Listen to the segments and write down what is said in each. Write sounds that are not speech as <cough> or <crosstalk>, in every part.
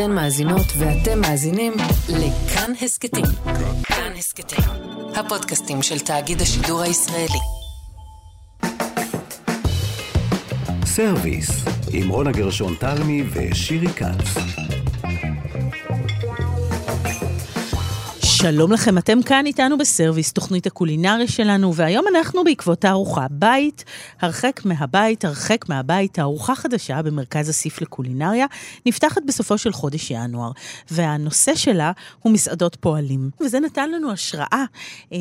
אתן מאזינות ואתם מאזינים לכאן הסכתים. כאן הסכתים, הפודקאסטים של תאגיד השידור הישראלי. סרוויס, עם רונה גרשון תלמי ושירי כץ. שלום לכם, אתם כאן איתנו בסרוויס, תוכנית הקולינריה שלנו, והיום אנחנו בעקבות הארוחה בית, הרחק מהבית, הרחק מהבית, תערוכה חדשה במרכז אסיף לקולינריה, נפתחת בסופו של חודש ינואר, והנושא שלה הוא מסעדות פועלים. וזה נתן לנו השראה אה,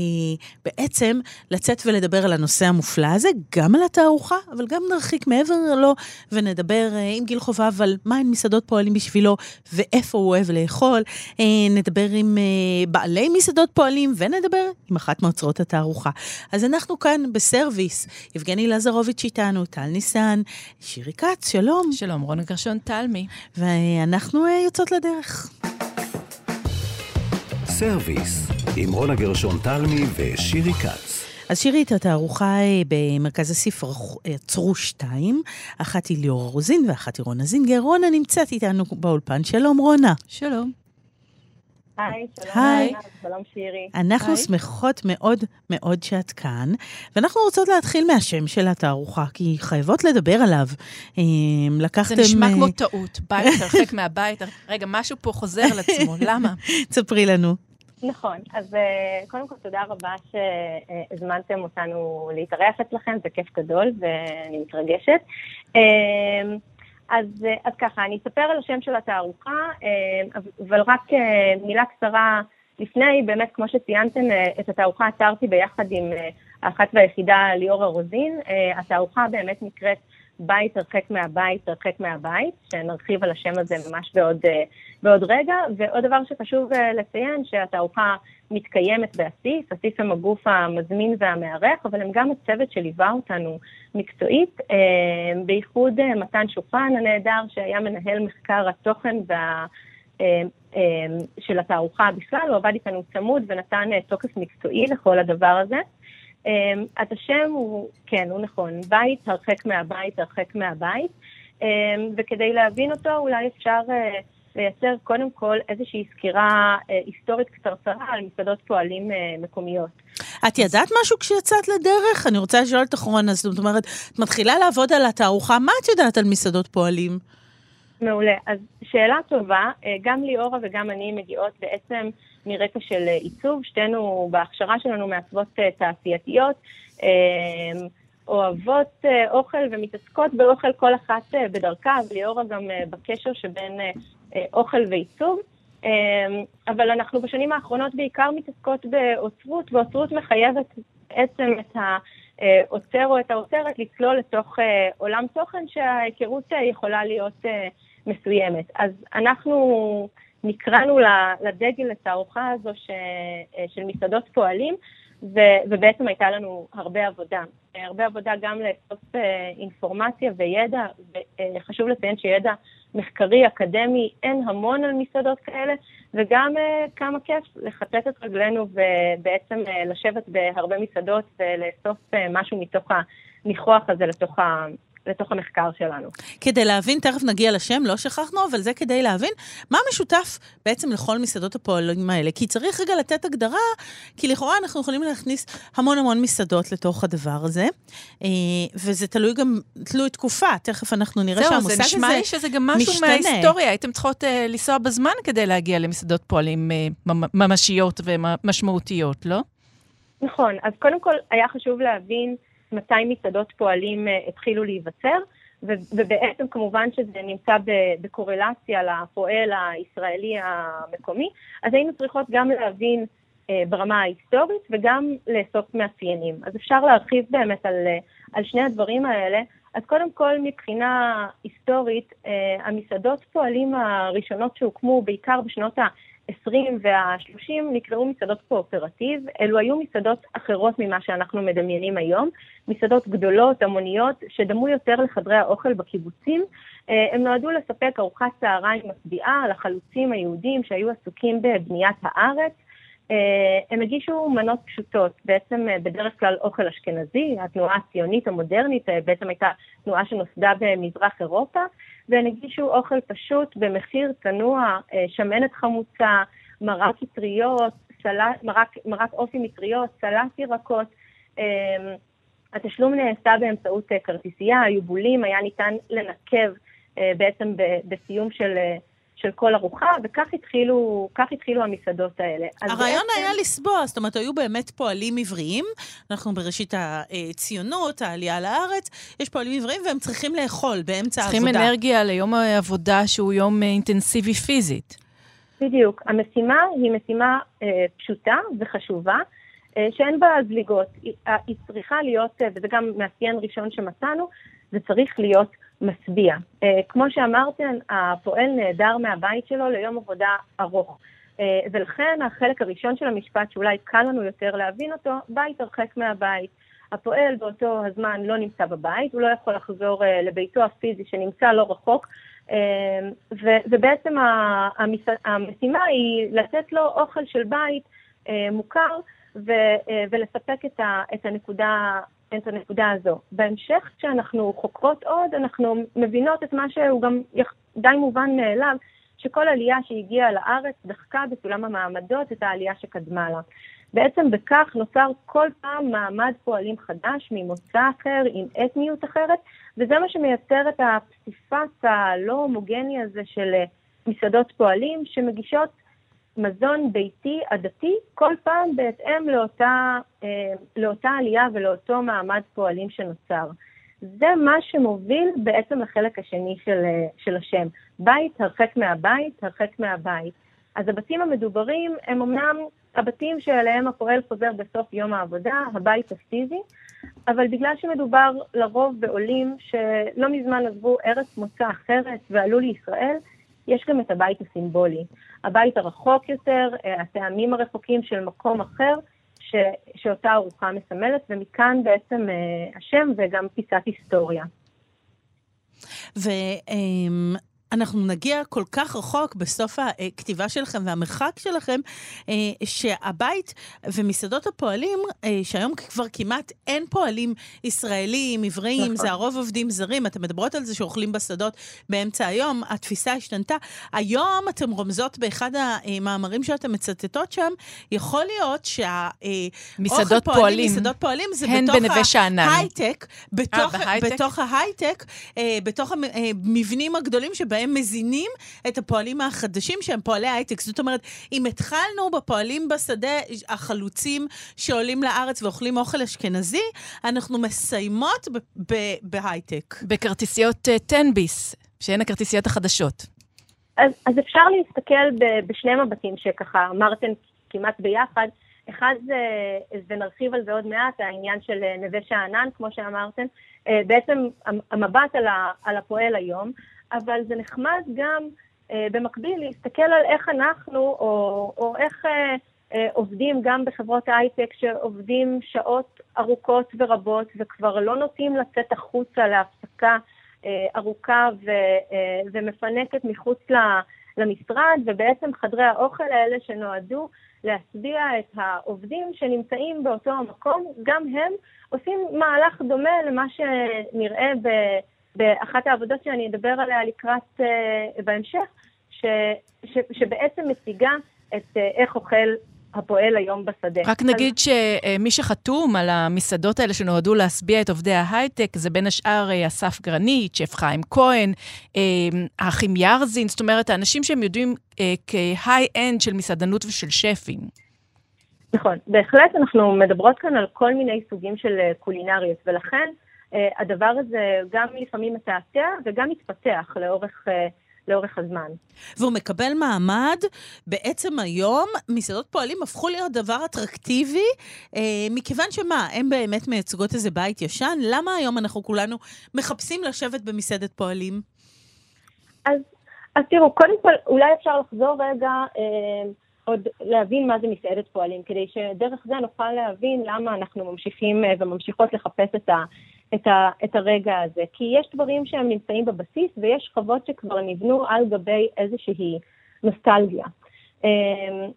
בעצם לצאת ולדבר על הנושא המופלא הזה, גם על התערוכה, אבל גם נרחיק מעבר לו ונדבר אה, עם גיל חובב על מהן מסעדות פועלים בשבילו ואיפה הוא אוהב לאכול. אה, נדבר עם אה, בעלי מסעדות פועלים, ונדבר עם אחת מאוצרות התערוכה. אז אנחנו כאן בסרוויס, יבגני לזרוביץ' איתנו, טל ניסן, שירי כץ, שלום. שלום, רונה גרשון תלמי. ואנחנו uh, יוצאות לדרך. סרוויס, עם רונה גרשון תלמי ושירי כץ. אז שירי, את התערוכה אה, במרכז הספר עצרו שתיים, אחת היא ליאורה רוזין ואחת היא רונה זינגר. רונה נמצאת איתנו באולפן. שלום, רונה. שלום. היי, שלום, היי. שלום שירי. אנחנו היי. שמחות מאוד מאוד שאת כאן, ואנחנו רוצות להתחיל מהשם של התערוכה, כי חייבות לדבר עליו. אמ, לקחתם... זה נשמע כמו טעות, בית הרחק מהבית, רגע, משהו פה חוזר על עצמו, <laughs> למה? תספרי לנו. נכון, אז אה, קודם כל תודה רבה שהזמנתם אותנו להתארח אצלכם, זה כיף גדול ואני מתרגשת. אז, אה, אז ככה, אני אספר על השם של התערוכה, אה, אבל רק אה, מילה קצרה לפני, באמת, כמו שציינתם, את התערוכה עצרתי ביחד עם האחת והיחידה ליאורה רוזין. התערוכה באמת נקראת בית הרחק מהבית, הרחק מהבית, שנרחיב על השם הזה ממש בעוד, בעוד רגע. ועוד דבר שחשוב לציין, שהתערוכה מתקיימת באסיף, אסיף הם הגוף המזמין והמארח, אבל הם גם הצוות שליווה אותנו מקצועית, אה, בייחוד אה, מתן שופן הנהדר, שהיה מנהל מחקר התוכן וה... אה, של התערוכה בכלל, הוא עבד איתנו צמוד ונתן תוקף מקצועי לכל הדבר הזה. אז השם הוא, כן, הוא נכון, בית הרחק מהבית, הרחק מהבית, וכדי להבין אותו אולי אפשר לייצר קודם כל איזושהי סקירה אה, היסטורית קצרצרה על מסעדות פועלים אה, מקומיות. את ידעת משהו כשיצאת לדרך? אני רוצה לשאול את אחרונה, זאת אומרת, את מתחילה לעבוד על התערוכה, מה את יודעת על מסעדות פועלים? מעולה. אז שאלה טובה, אה, גם ליאורה וגם אני מגיעות בעצם מרקע של אה, עיצוב, שתינו בהכשרה שלנו מעצבות אה, תעשייתיות. אוהבות אוכל ומתעסקות באוכל כל אחת בדרכה, וליאורה גם בקשר שבין אוכל ועיצוב. אבל אנחנו בשנים האחרונות בעיקר מתעסקות באוצרות, ואוצרות מחייבת בעצם את האוצר או את האוצרת לצלול לתוך אה, עולם תוכן שההיכרות יכולה להיות מסוימת. אז אנחנו נקראנו לדגל לתערוכה הזו של מסעדות פועלים, ובעצם הייתה לנו הרבה עבודה. הרבה עבודה גם לאסוף אינפורמציה וידע, וחשוב לציין שידע מחקרי, אקדמי, אין המון על מסעדות כאלה, וגם uh, כמה כיף לחטט את רגלינו ובעצם uh, לשבת בהרבה מסעדות ולאסוף uh, משהו מתוך הניחוח הזה לתוך ה... לתוך המחקר שלנו. כדי להבין, תכף נגיע לשם, לא שכחנו, אבל זה כדי להבין מה משותף בעצם לכל מסעדות הפועלים האלה. כי צריך רגע לתת הגדרה, כי לכאורה אנחנו יכולים להכניס המון המון מסעדות לתוך הדבר הזה, אה, וזה תלוי גם, תלוי תקופה, תכף אנחנו נראה שהמושג הזה משתנה. זהו, זה נשמע לי שזה גם משהו משתנה. מההיסטוריה, הייתם צריכות uh, לנסוע בזמן כדי להגיע למסעדות פועלים uh, ממשיות ומשמעותיות, לא? נכון, אז קודם כל היה חשוב להבין מתי מסעדות פועלים uh, התחילו להיווצר, ובעצם כמובן שזה נמצא בקורלציה לפועל הישראלי המקומי, אז היינו צריכות גם להבין uh, ברמה ההיסטורית וגם לאסוף מאפיינים. אז אפשר להרחיב באמת על, uh, על שני הדברים האלה. אז קודם כל, מבחינה היסטורית, המסעדות פועלים הראשונות שהוקמו בעיקר בשנות ה... 20 וה-30 נקראו מסעדות קואופרטיב, אלו היו מסעדות אחרות ממה שאנחנו מדמיינים היום, מסעדות גדולות, המוניות, שדמו יותר לחדרי האוכל בקיבוצים. אה, הם נועדו לספק ארוחת צהריים משביעה לחלוצים היהודים שהיו עסוקים בבניית הארץ. אה, הם הגישו מנות פשוטות, בעצם אה, בדרך כלל אוכל אשכנזי, התנועה הציונית המודרנית בעצם הייתה תנועה שנוסדה במזרח אירופה, והן הגישו אוכל פשוט במחיר צנוע, שמנת חמוצה, מרק אטריות, סלט, מרק, מרק אופי מטריות, סלט ירקות. התשלום נעשה באמצעות כרטיסייה, היו בולים, היה ניתן לנקב בעצם בסיום של של כל ארוחה, וכך התחילו, התחילו המסעדות האלה. הרעיון בעצם... היה לסבוע, זאת אומרת, היו באמת פועלים עבריים. אנחנו בראשית הציונות, העלייה לארץ, יש פועלים עבריים והם צריכים לאכול באמצע העבודה. צריכים אנרגיה ליום העבודה שהוא יום אינטנסיבי פיזית. בדיוק. המשימה היא משימה אה, פשוטה וחשובה. אה, שאין בה זליגות, היא, היא צריכה להיות, אה, וזה גם מאפיין ראשון שמצאנו, זה צריך להיות משביע. Uh, כמו שאמרתם, הפועל נעדר מהבית שלו ליום עבודה ארוך. Uh, ולכן החלק הראשון של המשפט, שאולי קל לנו יותר להבין אותו, בית הרחק מהבית. הפועל באותו הזמן לא נמצא בבית, הוא לא יכול לחזור uh, לביתו הפיזי שנמצא לא רחוק, ובעצם המשימה היא לתת לו אוכל של בית מוכר ולספק את הנקודה את הנקודה הזו. בהמשך, כשאנחנו חוקרות עוד, אנחנו מבינות את מה שהוא גם די מובן מאליו, שכל עלייה שהגיעה לארץ דחקה בסולם המעמדות את העלייה שקדמה לה. בעצם בכך נוצר כל פעם מעמד פועלים חדש ממוצא אחר, עם אתניות אחרת, וזה מה שמייצר את הפסיפס הלא הומוגני הזה של מסעדות פועלים שמגישות מזון ביתי עדתי, כל פעם בהתאם לאותה, אה, לאותה עלייה ולאותו מעמד פועלים שנוצר. זה מה שמוביל בעצם לחלק השני של, אה, של השם. בית, הרחק מהבית, הרחק מהבית. אז הבתים המדוברים הם אמנם הבתים שאליהם הפועל חוזר בסוף יום העבודה, הבית הפיזי, אבל בגלל שמדובר לרוב בעולים שלא מזמן עזבו ארץ מוצא אחרת ועלו לישראל, יש גם את הבית הסימבולי. הבית הרחוק יותר, אה, הטעמים הרחוקים של מקום אחר, ש, שאותה ארוחה מסמלת, ומכאן בעצם אה, השם וגם פיסת היסטוריה. ו... אנחנו נגיע כל כך רחוק בסוף הכתיבה שלכם והמרחק שלכם, אה, שהבית ומסעדות הפועלים, אה, שהיום כבר כמעט אין פועלים ישראלים, עבריים, נכון. זה הרוב עובדים זרים. אתם מדברות על זה שאוכלים בשדות באמצע היום, התפיסה השתנתה. היום אתם רומזות באחד המאמרים שאתם מצטטות שם, יכול להיות שה... מסעדות פועלים, פועלים, מסעדות פועלים זה בתוך ההייטק, בתוך, בתוך ההייטק, בתוך המבנים הגדולים שבהם... שבהם מזינים את הפועלים החדשים שהם פועלי הייטק. זאת אומרת, אם התחלנו בפועלים בשדה החלוצים שעולים לארץ ואוכלים אוכל אשכנזי, אנחנו מסיימות בהייטק. בכרטיסיות uh, תן-ביס, שהן הכרטיסיות החדשות. אז, אז אפשר להסתכל ב, בשני מבטים שככה אמרתם כמעט ביחד. אחד זה, ונרחיב על זה עוד מעט, העניין של אה, נווה שאנן, כמו שאמרתם, אה, בעצם המבט על, ה, על הפועל היום, אבל זה נחמד גם אה, במקביל להסתכל על איך אנחנו, או, או איך אה, אה, עובדים גם בחברות הייטק שעובדים שעות ארוכות ורבות וכבר לא נוטים לצאת החוצה להפסקה אה, ארוכה ו, אה, ומפנקת מחוץ ל, למשרד, ובעצם חדרי האוכל האלה שנועדו להשביע את העובדים שנמצאים באותו המקום, גם הם עושים מהלך דומה למה שנראה ב... באחת העבודות שאני אדבר עליה לקראת, uh, בהמשך, ש, ש, שבעצם מציגה את uh, איך אוכל הפועל היום בשדה. רק נגיד אז... שמי שחתום על המסעדות האלה שנועדו להשביע את עובדי ההייטק, זה בין השאר אה, אסף גרנית, שף חיים כהן, האחים ירזין, זאת אומרת, האנשים שהם יודעים כהיי-אנד של מסעדנות ושל שפים. נכון, בהחלט אנחנו מדברות כאן על כל מיני סוגים של קולינריות, ולכן אה, הדבר הזה גם לפעמים מתעתע וגם מתפתח לאורך... אה, לאורך הזמן. והוא מקבל מעמד, בעצם היום מסעדות פועלים הפכו להיות דבר אטרקטיבי, אה, מכיוון שמה, הן באמת מייצגות איזה בית ישן? למה היום אנחנו כולנו מחפשים לשבת במסעדת פועלים? אז, אז תראו, קודם כל, אולי אפשר לחזור רגע, אה, עוד להבין מה זה מסעדת פועלים, כדי שדרך זה נוכל להבין למה אנחנו ממשיכים אה, וממשיכות לחפש את ה... את, ה, את הרגע הזה. כי יש דברים שהם נמצאים בבסיס ויש שכבות שכבר נבנו על גבי איזושהי נוסטלגיה.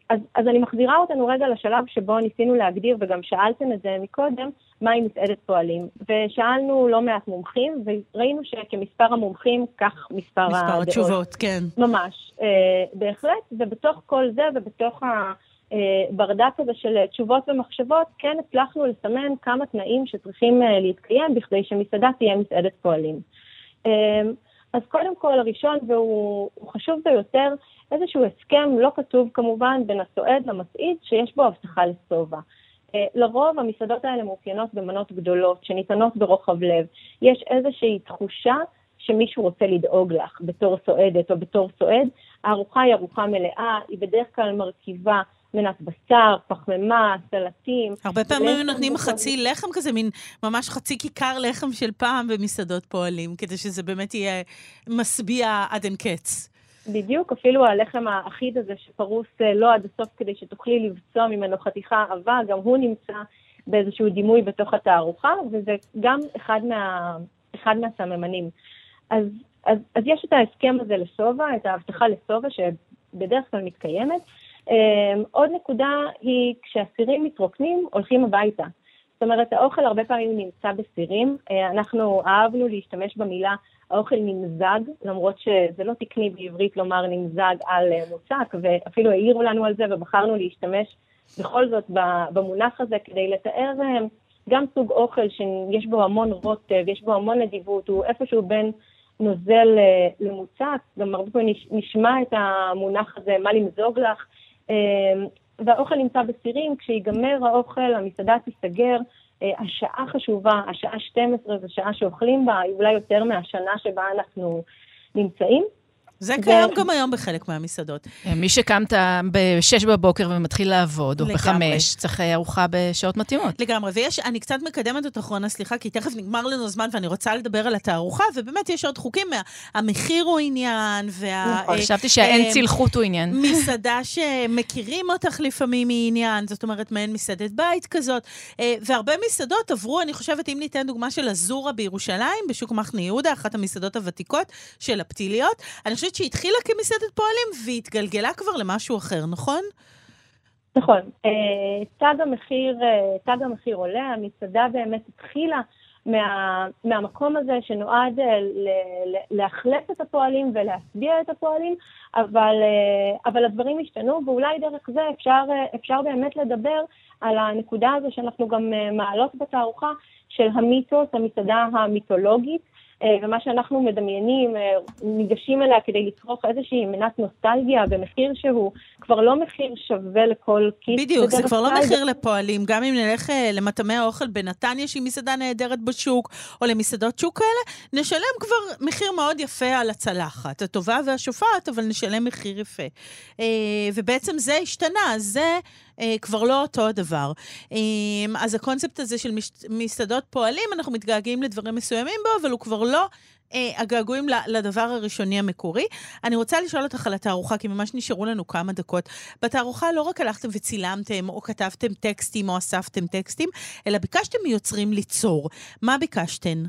אז, אז אני מחזירה אותנו רגע לשלב שבו ניסינו להגדיר, וגם שאלתם את זה מקודם, מהי מסעדת פועלים. ושאלנו לא מעט מומחים, וראינו שכמספר המומחים, כך מספר, מספר הדעות. מספר התשובות, כן. ממש, בהחלט, ובתוך כל זה ובתוך ה... ברדק הזה של תשובות ומחשבות, כן הצלחנו לסמן כמה תנאים שצריכים להתקיים בכדי שמסעדה תהיה מסעדת פועלים. אז קודם כל, הראשון, והוא חשוב ביותר, איזשהו הסכם לא כתוב כמובן בין הסועד למסעיד, שיש בו הבטחה לשובע. לרוב המסעדות האלה מאופיינות במנות גדולות שניתנות ברוחב לב. יש איזושהי תחושה שמישהו רוצה לדאוג לך בתור סועדת או בתור סועד. הארוחה היא ארוחה מלאה, היא בדרך כלל מרכיבה מנת בשר, פחמימה, סלטים. הרבה פעמים נותנים חצי לחם כזה, מין ממש חצי כיכר לחם של פעם במסעדות פועלים, כדי שזה באמת יהיה משביע עד אין קץ. בדיוק, אפילו הלחם האחיד הזה שפרוס לא עד הסוף כדי שתוכלי לבצוע ממנו חתיכה עבה, גם הוא נמצא באיזשהו דימוי בתוך התערוכה, וזה גם אחד, מה, אחד מהסממנים. אז, אז, אז יש את ההסכם הזה לשובע, את ההבטחה לשובע, שבדרך כלל מתקיימת. Um, עוד נקודה היא כשאסירים מתרוקנים, הולכים הביתה. זאת אומרת, האוכל הרבה פעמים נמצא בסירים. Uh, אנחנו אהבנו להשתמש במילה האוכל נמזג, למרות שזה לא תקני בעברית לומר נמזג על uh, מוצק, ואפילו העירו לנו על זה ובחרנו להשתמש בכל זאת במונח הזה כדי לתאר uh, גם סוג אוכל שיש בו המון רוטב, יש בו המון נדיבות, הוא איפשהו בין נוזל למוצק, גם הרבה פעמים נשמע את המונח הזה, מה למזוג לך. והאוכל נמצא בסירים, כשיגמר האוכל, המסעדה תיסגר, השעה חשובה, השעה 12 זו שעה שאוכלים בה, אולי יותר מהשנה שבה אנחנו נמצאים. זה קיים גם היום בחלק מהמסעדות. מי שקמת ב-6 בבוקר ומתחיל לעבוד, או ב-5, צריך ארוחה בשעות מתאימות. לגמרי, ויש, אני קצת מקדמת אותך, רונה, סליחה, כי תכף נגמר לנו זמן ואני רוצה לדבר על התערוכה, ובאמת יש עוד חוקים, המחיר הוא עניין, וה... נכון, חשבתי שהאין צלחות הוא עניין. מסעדה שמכירים אותך לפעמים היא עניין, זאת אומרת, מעין מסעדת בית כזאת, והרבה מסעדות עברו, אני חושבת, אם ניתן דוגמה של אזורה בירושלים, בשוק מחנה יהודה, אחת המסעדות הוותיקות של הפתיליות, אני חושבת שהתחילה כמסעדת פועלים והתגלגלה כבר למשהו אחר, נכון? נכון. תג המחיר, תג המחיר עולה, המסעדה באמת התחילה מה, מהמקום הזה שנועד לאכלס את הפועלים ולהשביע את הפועלים, אבל, אבל הדברים השתנו, ואולי דרך זה אפשר, אפשר באמת לדבר על הנקודה הזו שאנחנו גם מעלות בתערוכה של המיתוס, המסעדה המיתולוגית, ומה שאנחנו מדמיינים, ניגשים אליה כדי לצרוך איזושהי מנת נוסטלגיה במחיר שהוא כבר לא מחיר שווה לכל כיס. בדיוק, זה כבר לא מחיר לפועלים. גם אם נלך למטעמי האוכל בנתניה, שהיא מסעדה נהדרת בשוק, או למסעדות שוק כאלה, נשלם כבר מחיר מאוד יפה על הצלחת, הטובה והשופעת, אבל נשלם מחיר יפה. ובעצם זה השתנה, זה... כבר לא אותו הדבר. אז הקונספט הזה של מסעדות פועלים, אנחנו מתגעגעים לדברים מסוימים בו, אבל הוא כבר לא הגעגועים לדבר הראשוני המקורי. אני רוצה לשאול אותך על התערוכה, כי ממש נשארו לנו כמה דקות. בתערוכה לא רק הלכתם וצילמתם, או כתבתם טקסטים, או אספתם טקסטים, אלא ביקשתם מיוצרים ליצור. מה ביקשתן?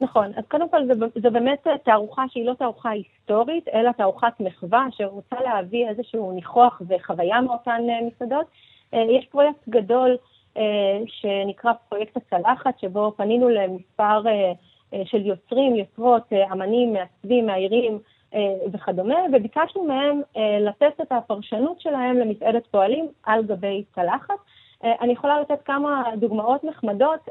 נכון, אז קודם כל זו באמת תערוכה שהיא לא תערוכה היסטורית, אלא תערוכת מחווה שרוצה להביא איזשהו ניחוח וחוויה מאותן מסעדות. יש פרויקט גדול שנקרא פרויקט הצלחת, שבו פנינו למספר של יוצרים, יוצרות, אמנים, מעצבים, מאיירים וכדומה, וביקשנו מהם לתת את הפרשנות שלהם למסעדת פועלים על גבי צלחת. אני יכולה לתת כמה דוגמאות נחמדות.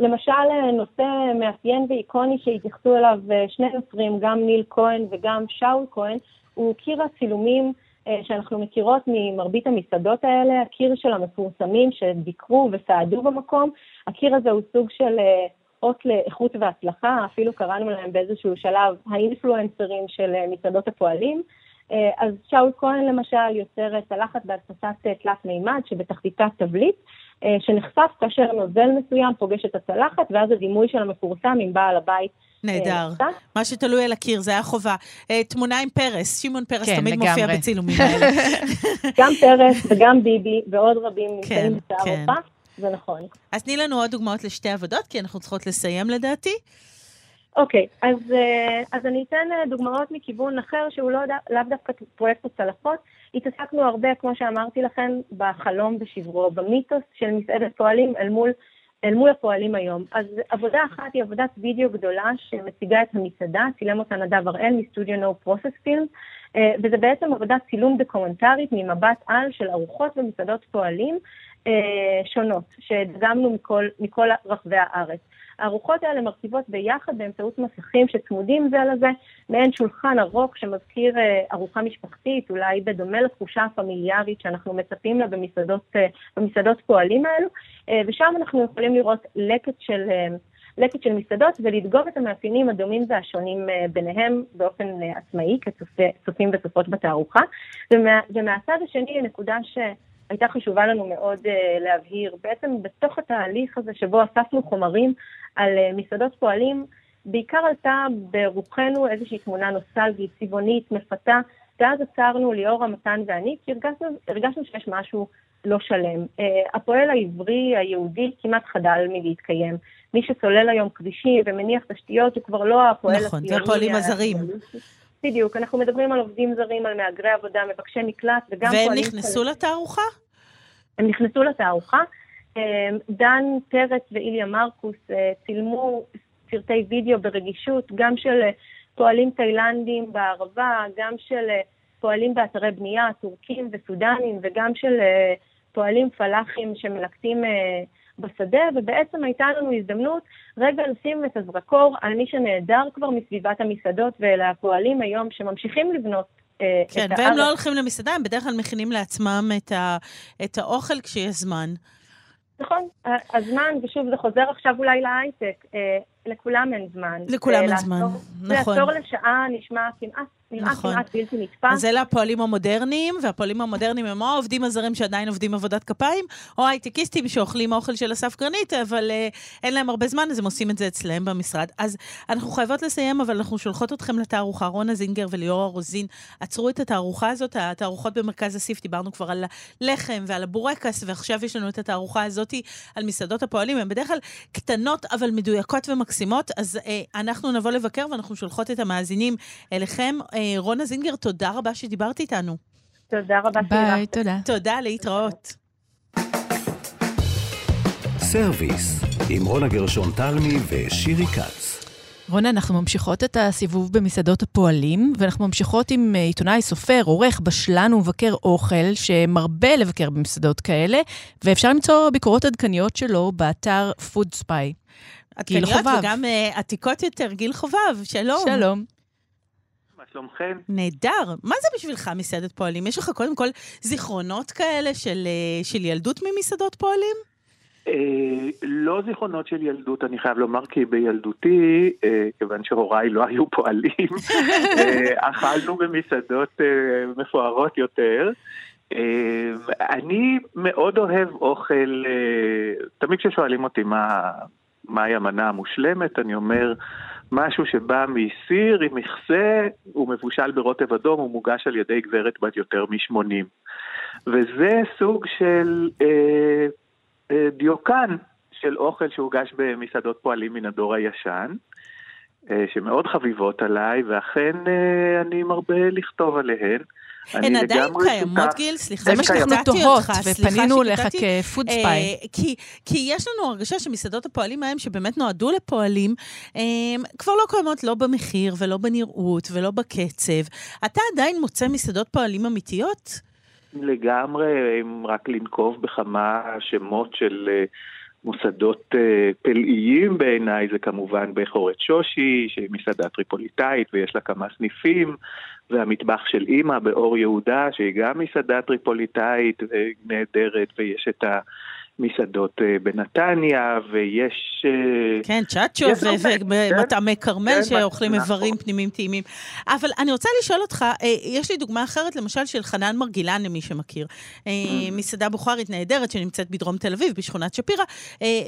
למשל, נושא מאפיין ואיקוני שהתייחסו אליו שני יוצרים, גם ניל כהן וגם שאול כהן, הוא קיר הצילומים שאנחנו מכירות ממרבית המסעדות האלה, הקיר של המפורסמים שביקרו וסעדו במקום. הקיר הזה הוא סוג של אות לאיכות והצלחה, אפילו קראנו להם באיזשהו שלב האינפלואנסרים של מסעדות הפועלים. אז שאול כהן למשל יוצר צלחת בהדפסת תלת מימד שבתחתיתה תבליט, שנחשף כאשר נוזל מסוים פוגש את הצלחת, ואז הדימוי של המפורסם עם בעל הבית. נהדר. מה שתלוי על הקיר, זה היה חובה. תמונה עם פרס, שמעון פרס כן, תמיד לגמרי. מופיע בצילומים האלה. <laughs> גם פרס וגם ביבי ועוד רבים נמצאים כן, בתערוכה, כן. זה נכון. אז תני לנו עוד דוגמאות לשתי עבודות, כי אנחנו צריכות לסיים לדעתי. אוקיי, okay, אז, uh, אז אני אתן uh, דוגמאות מכיוון אחר שהוא לא, לאו דווקא פרויקט הצלחות. התעסקנו הרבה, כמו שאמרתי לכם, בחלום ושברו, במיתוס של מסעדת פועלים אל מול, אל מול הפועלים היום. אז עבודה אחת היא עבודת וידאו גדולה שמציגה את המסעדה, צילם אותה נדב הראל מסטודיו נו פרוסס פילם, וזה בעצם עבודת צילום דוקומנטרית ממבט על של ארוחות ומסעדות פועלים שונות, שדגמנו מכל, מכל רחבי הארץ. הארוחות האלה מרכיבות ביחד באמצעות מסכים שצמודים זה לזה, מעין שולחן ארוך שמזכיר אה, ארוחה משפחתית, אולי בדומה לתחושה הפמיליארית שאנחנו מצפים לה במסעדות, אה, במסעדות פועלים האלו, אה, ושם אנחנו יכולים לראות לקט של... לקט של מסעדות ולדגום את המאפיינים הדומים והשונים ביניהם באופן עצמאי כצופים וצופות בתערוכה. ומה, ומהצד השני, נקודה שהייתה חשובה לנו מאוד uh, להבהיר, בעצם בתוך התהליך הזה שבו אספנו חומרים על uh, מסעדות פועלים, בעיקר עלתה ברוחנו איזושהי תמונה נוסטלגית, צבעונית, מפתה, ואז עצרנו ליאורה, מתן ואני, כי הרגשנו, הרגשנו שיש משהו לא שלם. Uh, הפועל העברי היהודי כמעט חדל מלהתקיים. מי שסולל היום כבישים ומניח תשתיות הוא כבר לא הפועל נכון, הציוני. נכון, זה הפועלים הזרים. בדיוק, אנחנו מדברים על עובדים זרים, על מהגרי עבודה, מבקשי מקלט, וגם פועלים... והם נכנסו לתערוכה? הם נכנסו לתערוכה. אמ, דן פרץ ואיליה מרקוס אה, צילמו סרטי וידאו ברגישות, גם של אה, פועלים תאילנדים בערבה, גם של אה, פועלים באתרי בנייה, טורקים וסודנים, וגם של פועלים פלאחים שמלקטים בשדה, ובעצם הייתה לנו הזדמנות רגע לשים את הזרקור על מי שנעדר כבר מסביבת המסעדות ואלה הפועלים היום שממשיכים לבנות כן, והם לא הולכים למסעדה, הם בדרך כלל מכינים לעצמם את, ה, את האוכל כשיש זמן. נכון, הזמן, ושוב, זה חוזר עכשיו אולי להייטק, אה, לכולם אין זמן. לכולם אין זמן, נכון. לעצור לשעה נשמע כמעט נראה נכון. כמעט בלתי נתפס. אז אלה הפועלים המודרניים, והפועלים המודרניים הם או העובדים הזרים שעדיין עובדים עבודת כפיים, או הייטקיסטים שאוכלים אוכל של אסף גרנית, אבל uh, אין להם הרבה זמן, אז הם עושים את זה אצלם במשרד. אז אנחנו חייבות לסיים, אבל אנחנו שולחות אתכם לתערוכה. רונה זינגר וליאורה רוזין עצרו את התערוכה הזאת, התערוכות במרכז אסיף, דיברנו כבר על הלחם ועל הבורקס, ועכשיו יש לנו את התערוכה הזאת על מסעדות הפועלים. הן בדרך כלל קטנות, אבל מדויקות ומקסימות, אז אה, אנחנו נבוא לבקר ואנחנו שולחות את המאזינים אליכם. אה, רונה זינגר, תודה רבה שדיברת איתנו. תודה רבה ביי, תודה. תודה, להתראות. סרוויס, עם רונה גרשון תלמי ושירי כץ. רונה, אנחנו ממשיכות את הסיבוב במסעדות הפועלים, ואנחנו ממשיכות עם אה, עיתונאי, סופר, עורך, בשלן ומבקר אוכל, שמרבה לבקר במסעדות כאלה, ואפשר למצוא ביקורות עדכניות שלו באתר פוד ספיי. גיל חובב. וגם uh, עתיקות יותר, גיל חובב, שלום. שלום. שלומכם? נהדר. מה זה בשבילך מסעדת פועלים? יש לך קודם כל זיכרונות כאלה של, אה, של ילדות ממסעדות פועלים? אה, לא זיכרונות של ילדות, אני חייב לומר, כי בילדותי, אה, כיוון שהוריי לא היו פועלים, <laughs> אה, אכלנו במסעדות מפוארות יותר. אני מאוד אוהב אוכל, תמיד כששואלים אותי מה, מהי המנה המושלמת, אני אומר, משהו שבא מסיר עם מכסה, הוא מבושל ברוטב אדום, הוא מוגש על ידי גברת בת יותר מ-80. וזה סוג של אה, דיוקן של אוכל שהוגש במסעדות פועלים מן הדור הישן, אה, שמאוד חביבות עליי, ואכן אה, אני מרבה לכתוב עליהן. הן עדיין קיימות, גיל? סליחה זה מה שאנחנו תוהות, ופנינו אליך כפוד ספיי. אה, כי יש לנו הרגשה שמסעדות הפועלים ההם, שבאמת נועדו לפועלים, כבר לא קיימות לא במחיר ולא בנראות ולא בקצב. אתה עדיין מוצא מסעדות פועלים אמיתיות? לגמרי, אם רק לנקוב בכמה שמות של... אה, מוסדות uh, פלאיים בעיניי זה כמובן בחורת שושי, שהיא מסעדה טריפוליטאית ויש לה כמה סניפים, והמטבח של אימא באור יהודה, שהיא גם מסעדה טריפוליטאית ונהדרת, ויש את ה... מסעדות אה, בנתניה, ויש... אה, כן, צ'אצ'ו ומטעמי כן. כרמל כן, שאוכלים נכון. איברים פנימיים טעימים. אבל אני רוצה לשאול אותך, אה, יש לי דוגמה אחרת, למשל של חנן מרגילן, למי שמכיר. Mm. מסעדה בוכרית נהדרת שנמצאת בדרום תל אביב, בשכונת שפירא,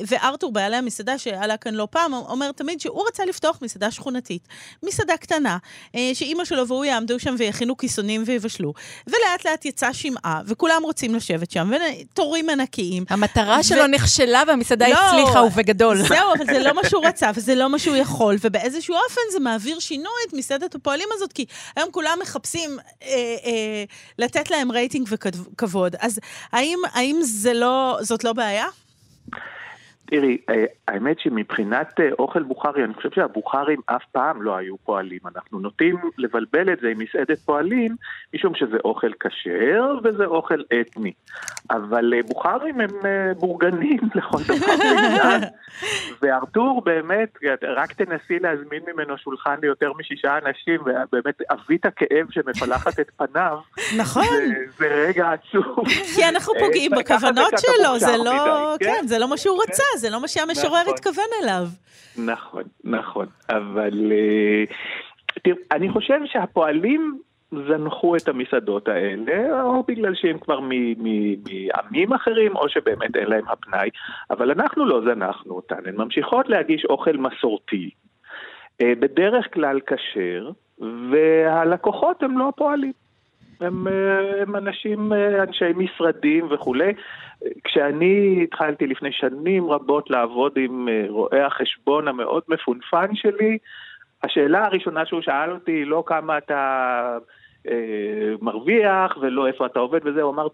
וארתור, בעלי המסעדה שעלה כאן לא פעם, אומר תמיד שהוא רצה לפתוח מסעדה שכונתית. מסעדה קטנה, שאימא שלו והוא יעמדו שם ויכינו כיסונים ויבשלו, ולאט לאט יצאה שמעה, וכולם רוצים לשבת שם, ותורים ענקיים. המטרה שלו נכשלה והמסעדה לא, הצליחה, ובגדול. זהו, אבל זה לא מה שהוא רצה, וזה לא מה שהוא יכול, ובאיזשהו אופן זה מעביר שינוי את מסעדת הפועלים הזאת, כי היום כולם מחפשים אה, אה, לתת להם רייטינג וכבוד. אז האם, האם זה לא, זאת לא בעיה? תראי, אה, האמת שמבחינת אה, אוכל בוכרי, אני חושב שהבוכרים אף פעם לא היו פועלים. אנחנו נוטים לבלבל את זה עם מסעדת פועלים, משום שזה אוכל כשר וזה אוכל אתני. אבל אה, בוכרים הם בורגנים <laughs> לכל דבר. וארתור <laughs> באמת, רק תנסי להזמין ממנו שולחן ליותר משישה אנשים, ובאמת אבית הכאב שמפלחת את פניו. <laughs> נכון. זה, זה רגע עצוב. כי אנחנו פוגעים בכוונות שלו, זה לא, כן, זה לא מה שהוא רצה. זה לא מה שהמשורר נכון. התכוון אליו. נכון, נכון, אבל אה, תראו, אני חושב שהפועלים זנחו את המסעדות האלה, או בגלל שהם כבר מעמים אחרים, או שבאמת אין להם הפנאי, אבל אנחנו לא זנחנו אותן, הן ממשיכות להגיש אוכל מסורתי, אה, בדרך כלל כשר, והלקוחות הם לא הפועלים. הם, אה, הם אנשים, אנשי משרדים וכולי. כשאני התחלתי לפני שנים רבות לעבוד עם אה, רואה החשבון המאוד מפונפן שלי, השאלה הראשונה שהוא שאל אותי היא לא כמה אתה אה, מרוויח ולא איפה אתה עובד וזה, הוא אמר,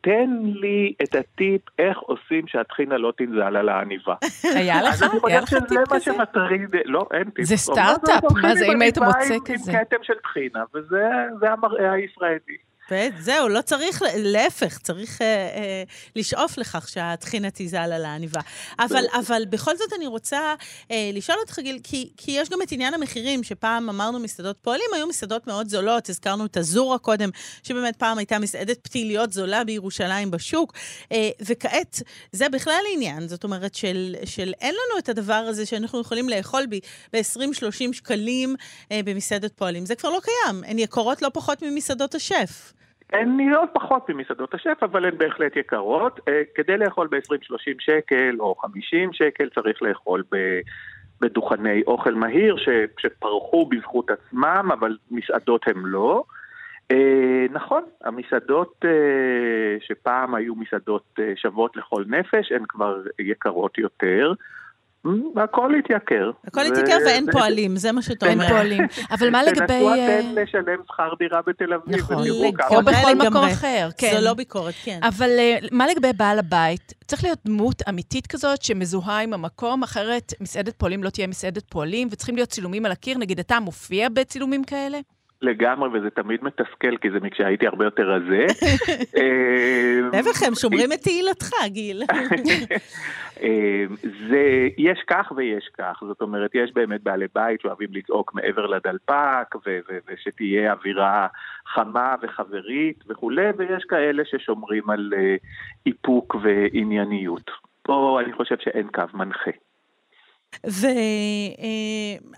תן לי את הטיפ איך עושים שהטחינה לא תנזל על העניבה. <laughs> היה לך? היה לך טיפ כזה? זה מה שמטריד, לא, אין טיפ. זה סטארט-אפ, מה זה, אם היית מוצא כזה? עם כתם של טחינה, וזה המראה הישראלי. זהו, לא צריך, להפך, צריך אה, אה, לשאוף לכך שהטחינה תיזל על העניבה. אבל, אבל בכל זאת אני רוצה אה, לשאול אותך, גיל, כי, כי יש גם את עניין המחירים, שפעם אמרנו מסעדות פועלים, היו מסעדות מאוד זולות, הזכרנו את הזורה קודם, שבאמת פעם הייתה מסעדת פתיליות זולה בירושלים בשוק, אה, וכעת זה בכלל עניין, זאת אומרת של, של אין לנו את הדבר הזה שאנחנו יכולים לאכול ב-20-30 שקלים אה, במסעדת פועלים. זה כבר לא קיים, הן יקרות לא פחות ממסעדות השף. הן נראות פחות ממסעדות השף, אבל הן בהחלט יקרות. אה, כדי לאכול ב-20-30 שקל או 50 שקל צריך לאכול ב... בדוכני אוכל מהיר ש, שפרחו בזכות עצמם, אבל מסעדות הם לא. אה, נכון, המסעדות אה, שפעם היו מסעדות אה, שוות לכל נפש, הן כבר יקרות יותר. הכל התייקר. הכל התייקר ואין פועלים, זה מה שאתה אומר. אין פועלים. אבל מה לגבי... תנסו אתם אה, לשלם שכר דירה בתל אביב, נכון, או בכל מקום אחר, כן. זו לא ביקורת, כן. אבל אה, מה לגבי בעל הבית? צריך להיות דמות אמיתית כזאת שמזוהה עם המקום, אחרת מסעדת פועלים לא תהיה מסעדת פועלים, וצריכים להיות צילומים על הקיר. נגיד, אתה מופיע בצילומים כאלה? לגמרי, וזה תמיד מתסכל, כי זה כשהייתי הרבה יותר רזה. <laughs> להפך, הם שומרים את תהילתך, גיל. <laughs> אמ, זה, יש כך ויש כך, זאת אומרת, יש באמת בעלי בית שאוהבים לצעוק מעבר לדלפק, ושתהיה אווירה חמה וחברית וכולי, ויש כאלה ששומרים על אה, איפוק וענייניות. פה אני חושב שאין קו מנחה.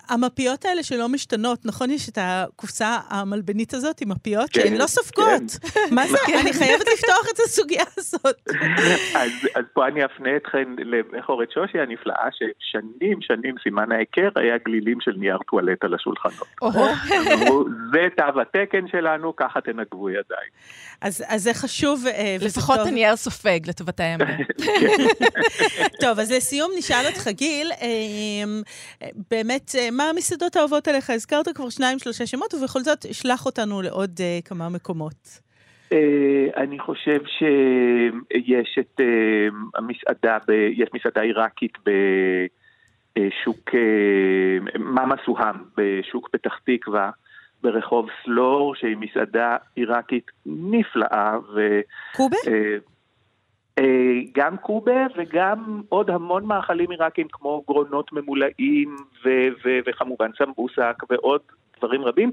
והמפיות האלה שלא משתנות, נכון? יש את הקופסה המלבנית הזאת עם מפיות שהן לא סופגות. כן. מה זה? אני חייבת לפתוח את הסוגיה הזאת. אז פה אני אפנה אתכם למכורת שושי הנפלאה, ששנים שנים סימן ההיכר היה גלילים של נייר טואלט על השולחנות. זה תו התקן שלנו, ככה תנגבו ידיים. אז זה חשוב אה, לפחות הנייר סופג לטובת הימים. <laughs> טוב, אז לסיום נשאל אותך, גיל, אה, באמת, אה, מה המסעדות האהובות עליך? הזכרת כבר שניים, שלושה שמות, ובכל זאת, שלח אותנו לעוד uh, כמה מקומות. אני חושב שיש את המסעדה, יש מסעדה עיראקית בשוק, מאמה סוהאם, בשוק פתח תקווה. ברחוב סלור, שהיא מסעדה עיראקית נפלאה. ו, קובה? Uh, אה, גם קובה וגם עוד המון מאכלים עיראקים כמו גרונות ממולאים ו- ו- וכמובן סמבוסק ועוד דברים רבים.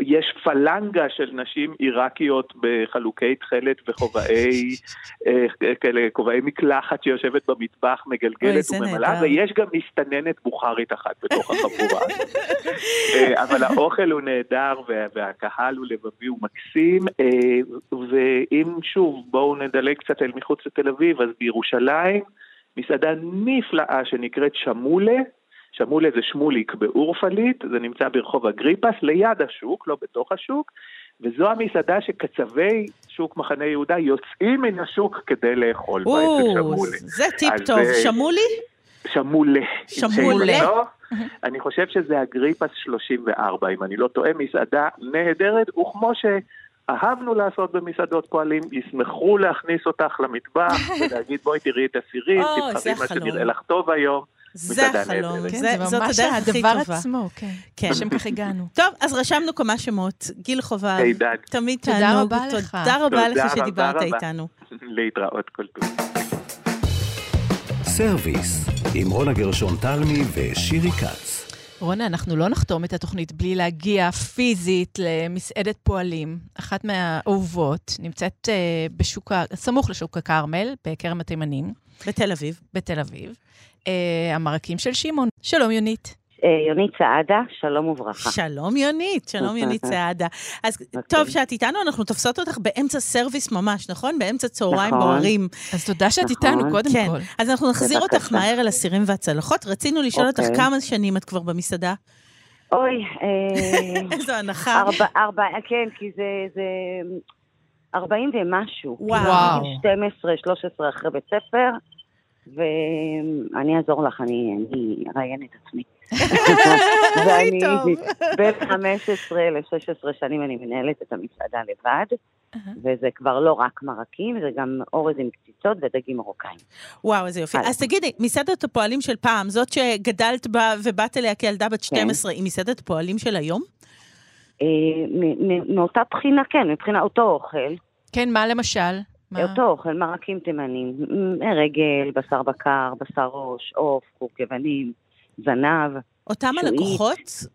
יש פלנגה של נשים עיראקיות בחלוקי תכלת וכובעי <laughs> אה, כאלה, כובעי מקלחת שיושבת במטבח, מגלגלת וממלאה, ויש גם מסתננת בוכרית אחת בתוך החבורה. <laughs> אה, אבל האוכל הוא נהדר והקהל הוא לבבי ומקסים, אה, ואם שוב, בואו נדלג קצת אל מחוץ לתל אביב, אז בירושלים, מסעדה נפלאה שנקראת שמולה, שמעולה זה שמוליק באורפלית, זה נמצא ברחוב אגריפס, ליד השוק, לא בתוך השוק, וזו המסעדה שקצווי שוק מחנה יהודה יוצאים מן השוק כדי לאכול בה אצל שמולה. זה טיפ אז, טוב. אה, שמולי? שמולה. שמולה. לא, אני חושב שזה אגריפס 34, אם אני לא טועה, מסעדה נהדרת, וכמו שאהבנו לעשות במסעדות פועלים, ישמחו להכניס אותך למטבח <laughs> ולהגיד בואי תראי את הסירים, תבחרי מה. שנראה לך טוב היום. זה החלום. כן, זה- זה זאת ממש הדרך הכי הדבר טובה. עצמו, כן. כן. לשם כך הגענו. <laughs> טוב, אז רשמנו כמה שמות. גיל חובב. תמיד תודה תענוג. רבה לך. תודה רבה תודה לך שדיברת רבה. איתנו. להתראות כל טוב. סרוויס, עם רונה גרשון תלמי ושירי כץ. רונה, אנחנו לא נחתום את התוכנית בלי להגיע פיזית למסעדת פועלים. אחת מהאהובות נמצאת אה, בשוק, סמוך לשוק הכרמל, בכרם התימנים, בתל אביב. בתל אביב. אה, המרקים של שמעון. שלום, יונית. אה, יונית סעדה, שלום וברכה. שלום יונית, שלום יונית <laughs> סעדה. אז טוב שאת איתנו, אנחנו תופסות אותך באמצע סרוויס ממש, נכון? באמצע צהריים נכון. בוערים. אז תודה שאת נכון. איתנו, קודם כן, כל. אז אנחנו נחזיר אותך. מהר אל הסירים והצלחות. רצינו לשאול אותך אוקיי. כמה שנים את כבר במסעדה? אוי, אה, <laughs> איזו הנחה. ארבע, ארבע, כן, כי זה, זה 40 ומשהו. וואו. 12, 13 אחרי בית ספר, ואני אעזור לך, אני אני אראיין את עצמי. <laughs> ואני. בין 15 ל-16 שנים אני מנהלת את המסעדה לבד, וזה כבר לא רק מרקים, זה גם אורז עם קציצות ודגים מרוקאים. וואו, איזה יופי. אז- תגידי, מסעדת הפועלים של פעם, זאת שגדלת בה ובאת אליה כילדה בת 12, היא מסעדת פועלים של היום? אה, מאותה בחינה, כן, מבחינה אותו אוכל. כן, מה למשל? מה? אותו אוכל, מרקים תימנים, רגל, בשר בקר, בשר ראש, עוף, קוק יוונים, זנב. אותם שועית. הלקוחות?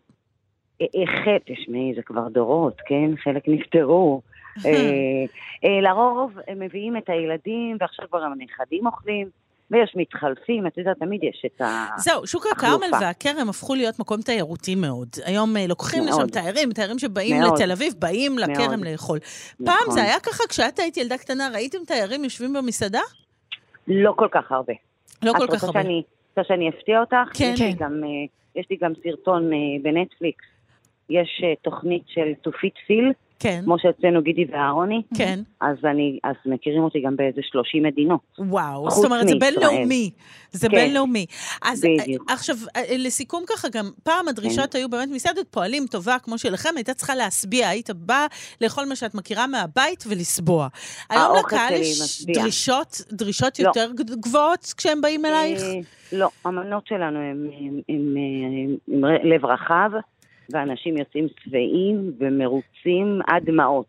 אה, אה, חטא, תשמעי, זה כבר דורות, כן? חלק נפטרו. אה, לרוב הם מביאים את הילדים, ועכשיו כבר הנכדים אוכלים, ויש מתחלפים, את יודעת, תמיד יש את ה... זהו, שוק החלופה. הכרמל והכרם הפכו להיות מקום תיירותי מאוד. היום אה, לוקחים לשם מאוד. תיירים, תיירים שבאים מאוד. לתל אביב, באים לכרם. לאכול. פעם נכון. זה היה ככה, כשאת היית ילדה קטנה, ראיתם תיירים יושבים במסעדה? לא כל כך הרבה. לא כל את כך הרבה. שאני, רוצה שאני אפתיע אותך? כן. יש לי כן. גם, אה, יש לי גם סרטון אה, בנטפליקס. יש תוכנית של תופית פיל, כן, כמו שאצלנו גידי ואהרוני. כן. אז אני, אז מכירים אותי גם באיזה 30 מדינות. וואו, זאת אומרת, זה. בינלאומי. זה כן. בינלאומי. אז בדיוק. כן. אה, עכשיו, אה, לסיכום ככה, גם פעם הדרישות היו באמת מסעדת פועלים טובה כמו שלכם, הייתה צריכה להשביע, היית באה לאכול מה שאת מכירה מהבית ולשבוע. היום האוכל לקהל יש. דרישות, דרישות לא. יותר גבוהות כשהם באים אלייך? אה, לא, המנות שלנו הן אה, לב רחב, ואנשים יוצאים שבעים ומרוצים עד דמעות.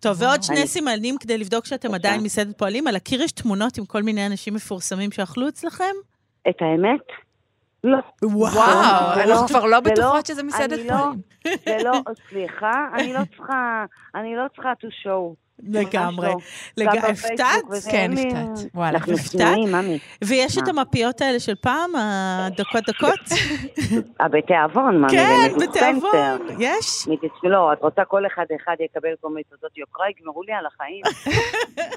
טוב, ועוד שני אני- סימנים כדי לבדוק שאתם. עדיין מסעדת פועלים. על הקיר יש תמונות עם כל מיני אנשים מפורסמים שאכלו אצלכם? את האמת? לא. וואו, זה אנחנו לא- כבר לא זה בטוחות לא- שזה מסעדת אני לא- פועלים. זה לא, <laughs> סליחה, אני לא צריכה, אני לא צריכה to show. לגמרי. לא. לג- גם בפייסבוק הפתעת? כן, הפתעת. וואלה, הפתעת? ויש את מה? המפיות האלה של פעם, הדקות דקות? הבתיאבון, ממי. כן, ומדוס בתיאבון. יש. לא, את רוצה כל אחד אחד יקבל כל מיני תעודות יוקרה, יגמרו לי על החיים. <laughs>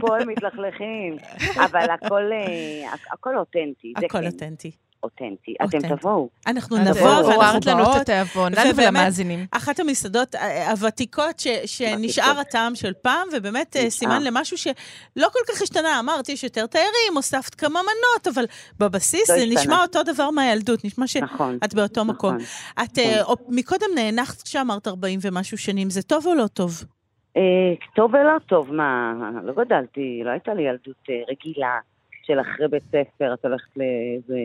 פה, הם מתלכלכים. אבל הכל, אה, הכ- הכל אותנטי. זה הכל כן, אותנטי. אותנטי. אתם תבואו. אנחנו נבוא ואנחנו עוררת לנו את באות. התיאבון, לנו ולמאזינים. אחת המסעדות הוותיקות שנשאר הטעם של פעם, ובאמת אה. סימן למשהו שלא כל כך השתנה. אמרת, יש יותר תיירים, הוספת כמה מנות, אבל בבסיס לא זה. נשמע אותו דבר מהילדות, נשמע שאת נכון. באותו מקום. נכון. את אה, או- מקודם נאנחת כשאמרת 40 ומשהו שנים, זה טוב או לא טוב? אה, טוב ולא טוב, מה, לא גדלתי, לא הייתה לי ילדות רגילה של אחרי בית ספר, את הולכת לאיזה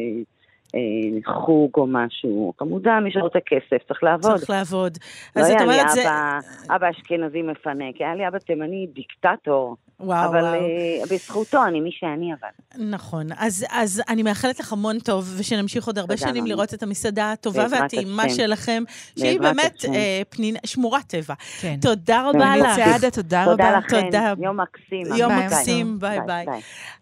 חוג או משהו. כמובן, מי שרוצה כסף צריך לעבוד. צריך לעבוד. לא אז את היה לי אומרת, זה... אבא, אבא אשכנזי מפנק, היה לי אבא תימני דיקטטור, וואו, אבל וואו. אה, בזכותו אני מי שאני אבל. נכון. אז, אז אני מאחלת לך המון טוב, ושנמשיך עוד הרבה תודה שנים רבה. לראות את המסעדה הטובה והטעימה. שלכם, שהיא בעזרת באמת. אה, פנינה, שמורת טבע. כן. תודה רבה. לך. צעדה, תודה תודה רבה. לכם, תודה. יום מקסים. יום ביי. מקסים, ביי ביי.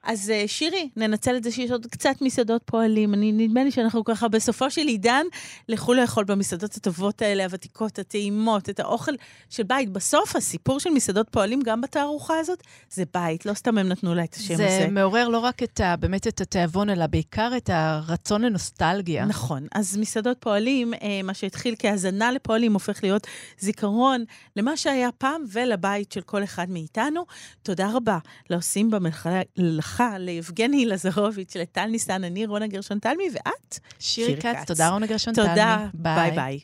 אז אה, שירי, ננצל את זה שיש עוד קצת מסעדות פועלים. אני, נדמה לי שאנחנו ככה בסופו של עידן, לכו לאכול במסעדות הטובות האלה, הוותיקות, הטעימות, את האוכל של בית. בסוף, הסיפור של מסעדות פועלים, גם בתערוכה הזאת, זה בית, לא סתם הם נתנו לה את השם זה הזה. זה מעורר לא רק את ה, באמת את התיאבון, אלא בעיקר את הרצון לנוסטלגיה. נכון. אז מסעדות פועלים, אה, מה שהתחיל כהזנה לפועלים, הופך להיות זיכרון למה שהיה פעם ולבית של כל אחד מאיתנו. תודה רבה לעושים במלאכה, ליבגני לזרוביץ', לטל ניסן, אני רונה גרשון תלמי, ואת? שירי כץ, תודה רונה גרשון תלמי. תודה, ביי ביי.